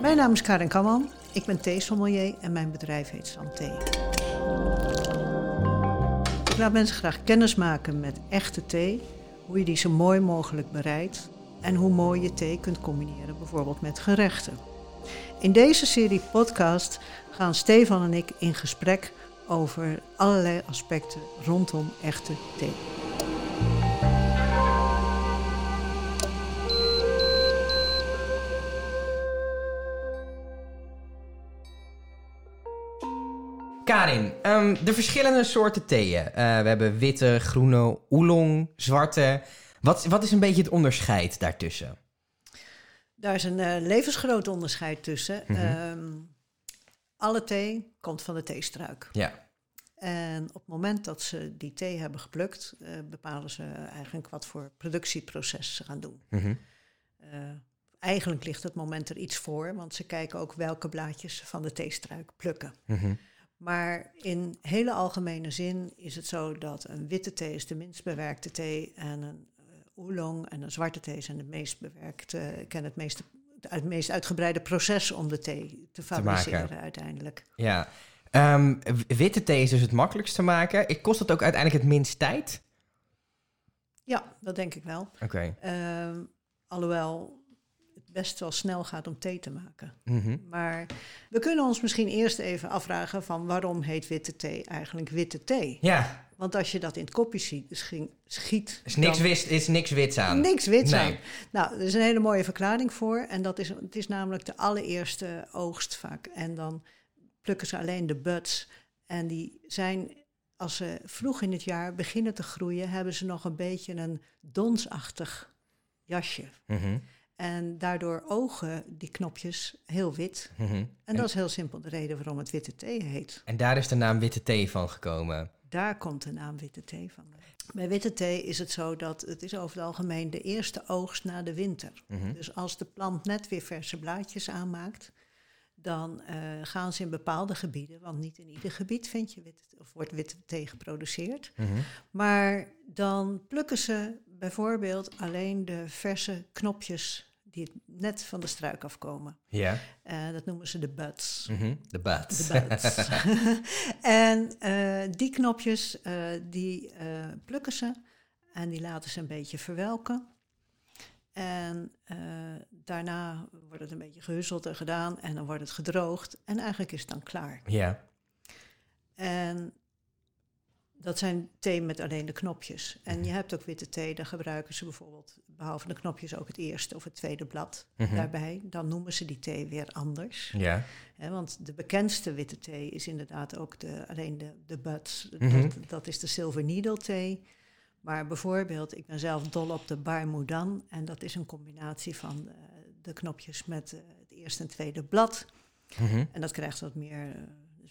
Mijn naam is Karin Kamman. Ik ben theesommelier en mijn bedrijf heet Santé. Ik laat mensen graag kennis maken met echte thee, hoe je die zo mooi mogelijk bereidt en hoe mooi je thee kunt combineren, bijvoorbeeld met gerechten. In deze serie podcast gaan Stefan en ik in gesprek over allerlei aspecten rondom echte thee. Karin, ehm, de verschillende soorten theeën. Eh, we hebben witte, groene, oolong, zwarte. Wat, wat is een beetje het onderscheid daartussen? Daar is een uh, levensgroot onderscheid tussen. Mhm. Ehm, alle thee komt van de theestruik. Ja. En op het moment dat ze die thee hebben geplukt, eh, bepalen ze eigenlijk wat voor productieproces ze gaan doen. Mhm. Eh, eigenlijk ligt het moment er iets voor, want ze kijken ook welke blaadjes ze van de theestruik plukken. Mhm. Maar in hele algemene zin is het zo dat een witte thee is de minst bewerkte thee en een uh, oolong en een zwarte thee zijn het meest bewerkte, kennen het meeste, het meest uitgebreide proces om de thee te fabriceren uiteindelijk. Ja. Ehm, witte thee is dus het makkelijkst te maken. Ik- Kost het ook uiteindelijk het minst tijd? Ja, dat denk ik wel. Oké. Ehm, alhoewel best wel snel gaat om thee te maken. Mhm. Maar we kunnen ons misschien eerst even afvragen van waarom heet witte thee eigenlijk witte thee? Ja, Want als je dat in het kopje ziet, schi- schiet... is niks, wist, is niks wits aan. Niks wits Nee. aan. Nou, er is een hele mooie verklaring voor. En dat is, het is namelijk de allereerste oogst vaak. En dan plukken ze alleen de buds. En die zijn, als ze vroeg in het jaar beginnen te groeien, hebben ze nog een beetje een donsachtig jasje. Mhm. En daardoor ogen die knopjes heel wit. Mhm. En En- dat is heel simpel de reden waarom het witte thee heet. En daar is de naam witte thee van gekomen. Daar komt de naam witte thee van. Bij witte thee is het zo dat het is over het algemeen de eerste oogst na de winter. Mhm. Dus als de plant net weer verse blaadjes aanmaakt, dan eh, gaan ze in bepaalde gebieden, want niet in ieder gebied vind je witte, of wordt witte thee geproduceerd. Mhm. Maar dan plukken ze bijvoorbeeld alleen de verse knopjes die net van de struik afkomen. Ja. Eh, dat noemen ze de buds. Mhm. De buds. De buds. en eh, die knopjes, eh, die eh, plukken ze en die laten ze een beetje verwelken. En daarna wordt het een beetje gehusseld en gedaan en dan wordt het gedroogd en eigenlijk is het dan klaar. ja. En dat zijn thee met alleen de knopjes. En je hebt ook witte thee, daar gebruiken ze bijvoorbeeld, behalve de knopjes, ook het eerste of het tweede blad Mhm. daarbij. Dan noemen ze die thee weer anders. Ja. Want de bekendste witte thee is inderdaad ook de, alleen de, de buds. Mhm. dat, dat is de silver needle thee. Maar bijvoorbeeld, ik ben zelf dol op de Barmudan. En dat is een combinatie van eh, de knopjes met eh, het eerste en tweede blad. Mhm. En dat krijgt wat meer, eh,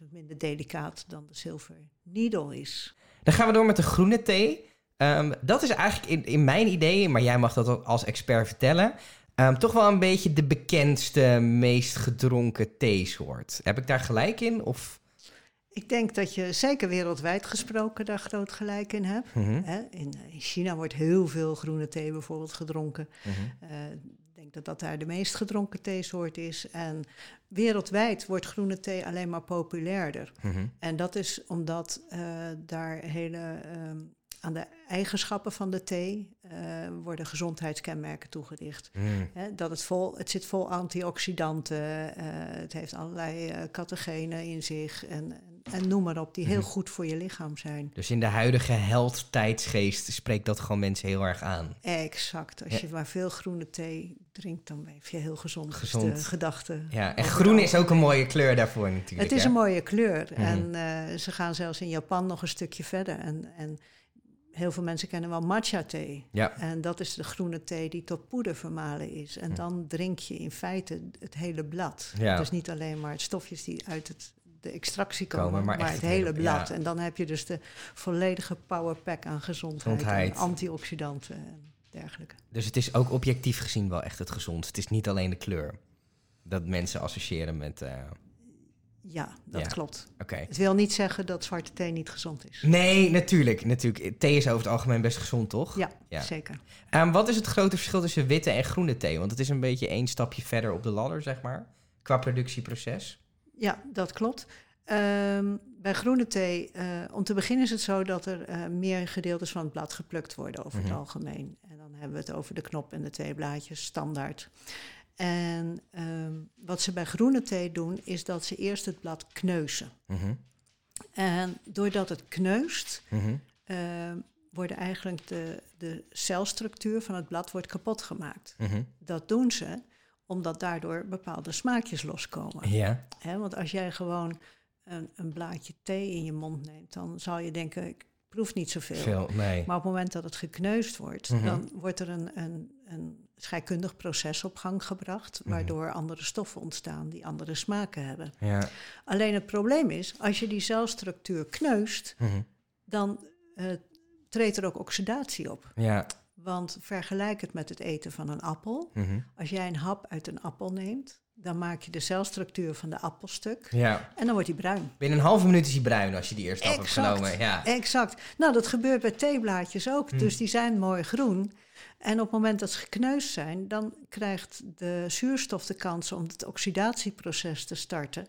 wat minder delicaat dan de silver needle is. Dan gaan we door met de groene thee. Ehm, dat is eigenlijk in, in mijn idee, maar jij mag dat als expert vertellen. ehm, toch wel een beetje de bekendste, meest gedronken theesoort. Heb ik daar gelijk in? Of? Ik denk dat je zeker wereldwijd gesproken daar groot gelijk in hebt. Mhm. In, in China wordt heel veel groene thee bijvoorbeeld gedronken. Mhm. Eh, denk dat dat daar de meest gedronken theesoort is. En wereldwijd wordt groene thee alleen maar populairder. Mhm. En dat is omdat eh, daar hele ehm, aan de eigenschappen van de thee eh, worden gezondheidskenmerken toegedicht. Mhm. Dat het, vol, het zit vol antioxidanten, eh, het heeft allerlei catechenen in zich en, en, noem maar op, die heel Mhm. goed voor je lichaam zijn. Dus in de huidige health tijdsgeest spreekt dat gewoon mensen heel erg aan. Exact. Als Ja. je maar veel groene thee drinkt, dan heb je heel gezond, Gezond. de gedachten. Ja, en groen is ook een mooie kleur daarvoor natuurlijk. Het is een mooie kleur. Mhm. En eh, ze gaan zelfs in Japan nog een stukje verder. En, en heel veel mensen kennen wel matcha thee. Ja. En dat is de groene thee die tot poeder vermalen is. En Hm. dan drink je in feite het hele blad. Ja. Dus niet alleen maar het stofjes die uit het, de extractie komen, Komen, maar het hele blad. ja. En dan heb je dus de volledige powerpack aan gezondheid, Gezondheid. en antioxidanten en dergelijke. Dus het is ook objectief gezien wel echt het gezondst. Het is niet alleen de kleur. Dat mensen associëren met... eh, Ja, dat Ja. klopt. Het wil niet zeggen dat zwarte thee niet gezond is. Nee, natuurlijk, natuurlijk. Thee is over het algemeen best gezond, toch? Ja, Ja. zeker. Ehm, wat is het grote verschil tussen witte en groene thee? Want het is een beetje één stapje verder op de ladder, zeg maar. qua productieproces? Ja, dat klopt. Ehm, bij groene thee, eh, om te beginnen is het zo dat er eh, meer gedeeltes van het blad geplukt worden over Mhm. het algemeen. En dan hebben we het over de knop en de twee blaadjes, standaard. En ehm, wat ze bij groene thee doen, is dat ze eerst het blad kneuzen. Mhm, En doordat het kneust, mhm. ehm, worden eigenlijk de, de celstructuur van het blad wordt kapot gemaakt. Mhm. Dat doen ze omdat daardoor bepaalde smaakjes loskomen. Ja, want als jij gewoon een, een blaadje thee in je mond neemt, dan zal je denken, ik proef niet zoveel. veel, nee. Maar op het moment dat het gekneusd wordt, Mhm. dan wordt er een, een, een scheikundig proces op gang gebracht, Mhm. waardoor andere stoffen ontstaan die andere smaken hebben. Ja. Alleen het probleem is, als je die celstructuur kneust, Mhm. dan eh, treedt er ook oxidatie op. Ja. Want vergelijk het met het eten van een appel. Mhm. Als jij een hap uit een appel neemt, dan maak je de celstructuur van de appel stuk ja. en dan wordt die bruin. Binnen een halve minuut is hij bruin als je die eerste stap hebt genomen. Ja. Exact. Nou, dat gebeurt bij theeblaadjes ook. Hmm. Dus die zijn mooi groen. En op het moment dat ze gekneusd zijn, dan krijgt de zuurstof de kans om het oxidatieproces te starten.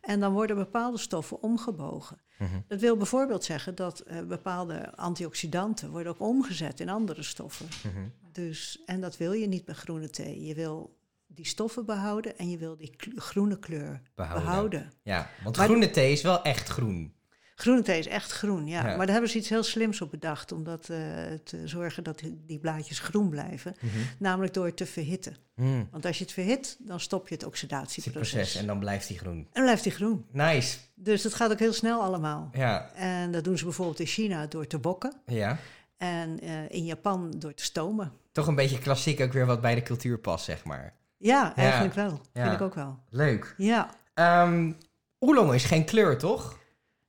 En dan worden bepaalde stoffen omgebogen. Mhm. Dat wil bijvoorbeeld zeggen dat eh, bepaalde antioxidanten worden ook omgezet in andere stoffen. Mhm. Dus, en dat wil je niet bij groene thee. Je wil die stoffen behouden en je wil die groene kleur Behouden. behouden. Ja, want Maar- groene thee is wel echt groen. Groene thee is echt groen, ja. Ja. Maar daar hebben ze iets heel slims op bedacht om dat, eh, te zorgen dat die- die blaadjes groen blijven. Mhm. Namelijk door het te verhitten. Mm. Want als je het verhit, dan stop je het oxidatieproces. proces en dan blijft hij groen. En dan blijft die groen. Nice. Dus dat gaat ook heel snel allemaal. Ja. En dat doen ze bijvoorbeeld in China door te bokken. Ja. En eh, in Japan door te stomen. Toch een beetje klassiek ook weer wat bij de cultuur past, zeg maar. Ja, eigenlijk wel. Ja. Vind ik ook wel. Leuk. Ja. Ehm oolong is geen kleur, toch?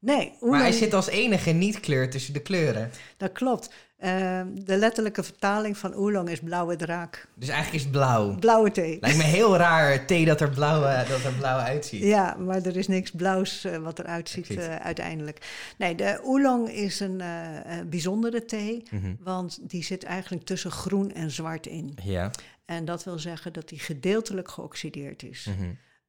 Nee, Maar hij zit als enige niet kleur tussen de kleuren. dat klopt. Eh, de letterlijke vertaling van oolong is blauwe draak. Dus eigenlijk is het blauw. Blauwe thee. Lijkt me heel raar thee dat er blauw, dat er blauw uitziet. Ja, maar er is niks blauws eh, wat eruit ziet eh, uiteindelijk. Nee, de oolong is een eh, bijzondere thee, Mhm. want die zit eigenlijk tussen groen en zwart in. Ja. En dat wil zeggen dat die gedeeltelijk geoxideerd is. Mhm.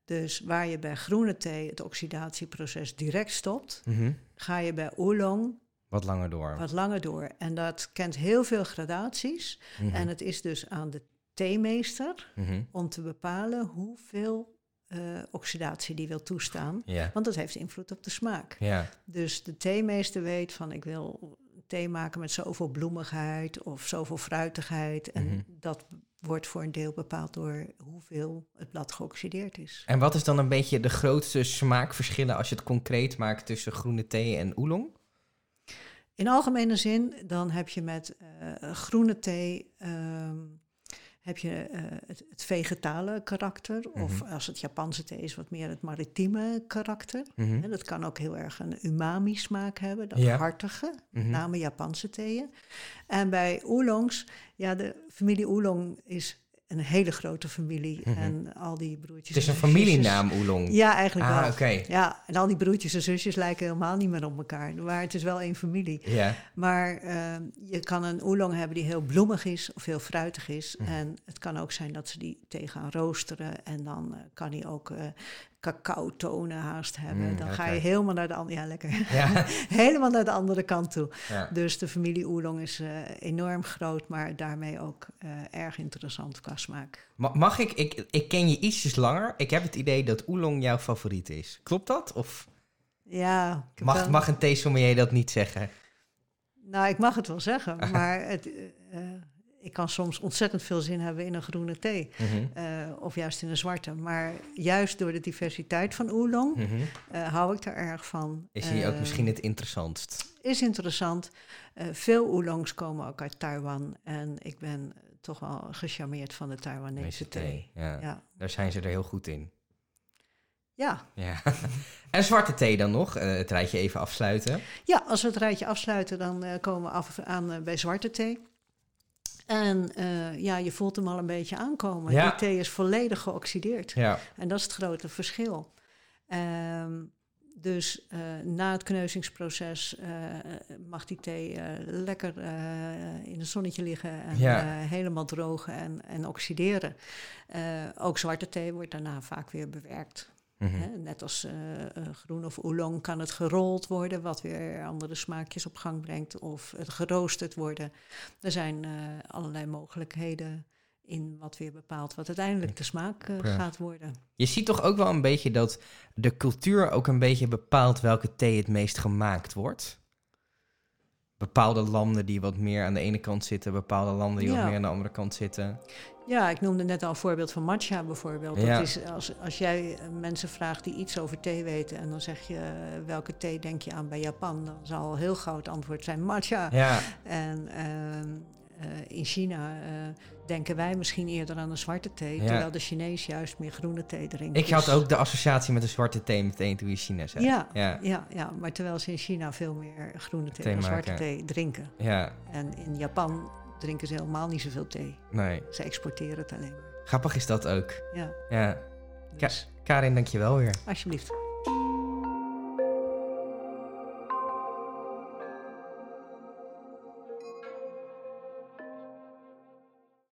Dus waar je bij groene thee het oxidatieproces direct stopt, Mhm. ga je bij oolong Wat langer door. wat langer door. En dat kent heel veel gradaties. Mhm. En het is dus aan de theemeester Mhm. om te bepalen hoeveel eh, oxidatie die wil toestaan. Want dat heeft invloed op de smaak. Dus de theemeester weet van ik wil thee maken met zoveel bloemigheid of zoveel fruitigheid. En dat wordt voor een deel bepaald door hoeveel het blad geoxideerd is. En wat is dan een beetje de grootste smaakverschillen als je het concreet maakt tussen groene thee en oolong? In algemene zin, dan heb je met eh, groene thee ehm, heb je eh, het, het vegetale karakter. Of Mhm. als het Japanse thee is, wat meer het maritieme karakter. Mhm. En dat kan ook heel erg een umami smaak hebben, dat Ja. hartige, met Mhm. name Japanse theeën. En bij oolongs, ja, de familie oolong is een hele grote familie. Mhm. En al die broertjes Het is een familienaam, oolong. Ja, eigenlijk Ah, wel. oké. Ja, en al die broertjes en zusjes lijken helemaal niet meer op elkaar. Maar het is wel één familie. Ja. Maar eh, je kan een oolong hebben die heel bloemig is of heel fruitig is. Mhm. En het kan ook zijn dat ze die thee gaan roosteren. En dan eh, kan die ook eh cacao-tonen haast hebben. Mm, dan ga je helemaal naar de andere... Ja, lekker. Ja. helemaal naar de andere kant toe. ja. Dus de familie oolong is eh, enorm groot, maar daarmee ook eh, erg interessant qua smaak. Ma- Mag ik, ik, ik ken je ietsjes langer. Ik heb het idee dat oolong jouw favoriet is. Klopt dat? Of Ja, mag, wel- mag een theesommelier dat niet zeggen? Nou, ik mag het wel zeggen, maar het, eh, ik kan soms ontzettend veel zin hebben in een groene thee. Mhm. eh, of juist in een zwarte. Maar juist door de diversiteit van oolong Mhm. eh, hou ik er erg van. Is hij ook Eh, misschien het interessantst? Is interessant. Veel oolongs komen ook uit Taiwan. En ik ben toch wel gecharmeerd van de Taiwanese thee. Ja. Ja. Daar zijn ze er heel goed in. Ja. Ja. en zwarte thee dan nog? Het rijtje even afsluiten. ja, als we het rijtje afsluiten, dan komen we af aan bij zwarte thee. En eh, ja, je voelt hem al een beetje aankomen. Ja. Die thee is volledig geoxideerd. Ja. En dat is het grote verschil. Ehm, Dus eh, na het kneuzingsproces eh, mag die thee lekker in het zonnetje liggen en Ja. helemaal drogen en, en oxideren. Ook zwarte thee wordt daarna vaak weer bewerkt. Mhm. Hè, net als eh, eh, groen of oolong kan het gerold worden, wat weer andere smaakjes op gang brengt, of het geroosterd worden. Er zijn eh, allerlei mogelijkheden in wat weer bepaalt wat uiteindelijk de smaak gaat worden. Je ziet toch ook wel een beetje dat de cultuur ook een beetje bepaalt welke thee het meest gemaakt wordt? Bepaalde landen die wat meer aan de ene kant zitten, bepaalde landen die Ja. wat meer aan de andere kant zitten. Ja, ik noemde net al een voorbeeld van matcha bijvoorbeeld. Ja. Dat is als, als jij eh, mensen vraagt die iets over thee weten en dan zeg je eh, welke thee denk je aan bij Japan, dan zal heel gauw het antwoord zijn matcha. Ja, En ehm, eh, in China eh, denken wij misschien eerder aan een zwarte thee, Ja. terwijl de Chinees juist meer groene thee drinkt. ik had Dus- ook de associatie met de zwarte thee meteen toen je China zei. Ja, ja, ja, ja, maar terwijl ze in China veel meer groene thee, Thee dan zwarte thee drinken. ja, En in Japan drinken ze helemaal niet zoveel thee. nee. Ze exporteren het alleen maar. Grappig is dat ook. Ja, Ja. dus Karin, dankjewel weer. alsjeblieft.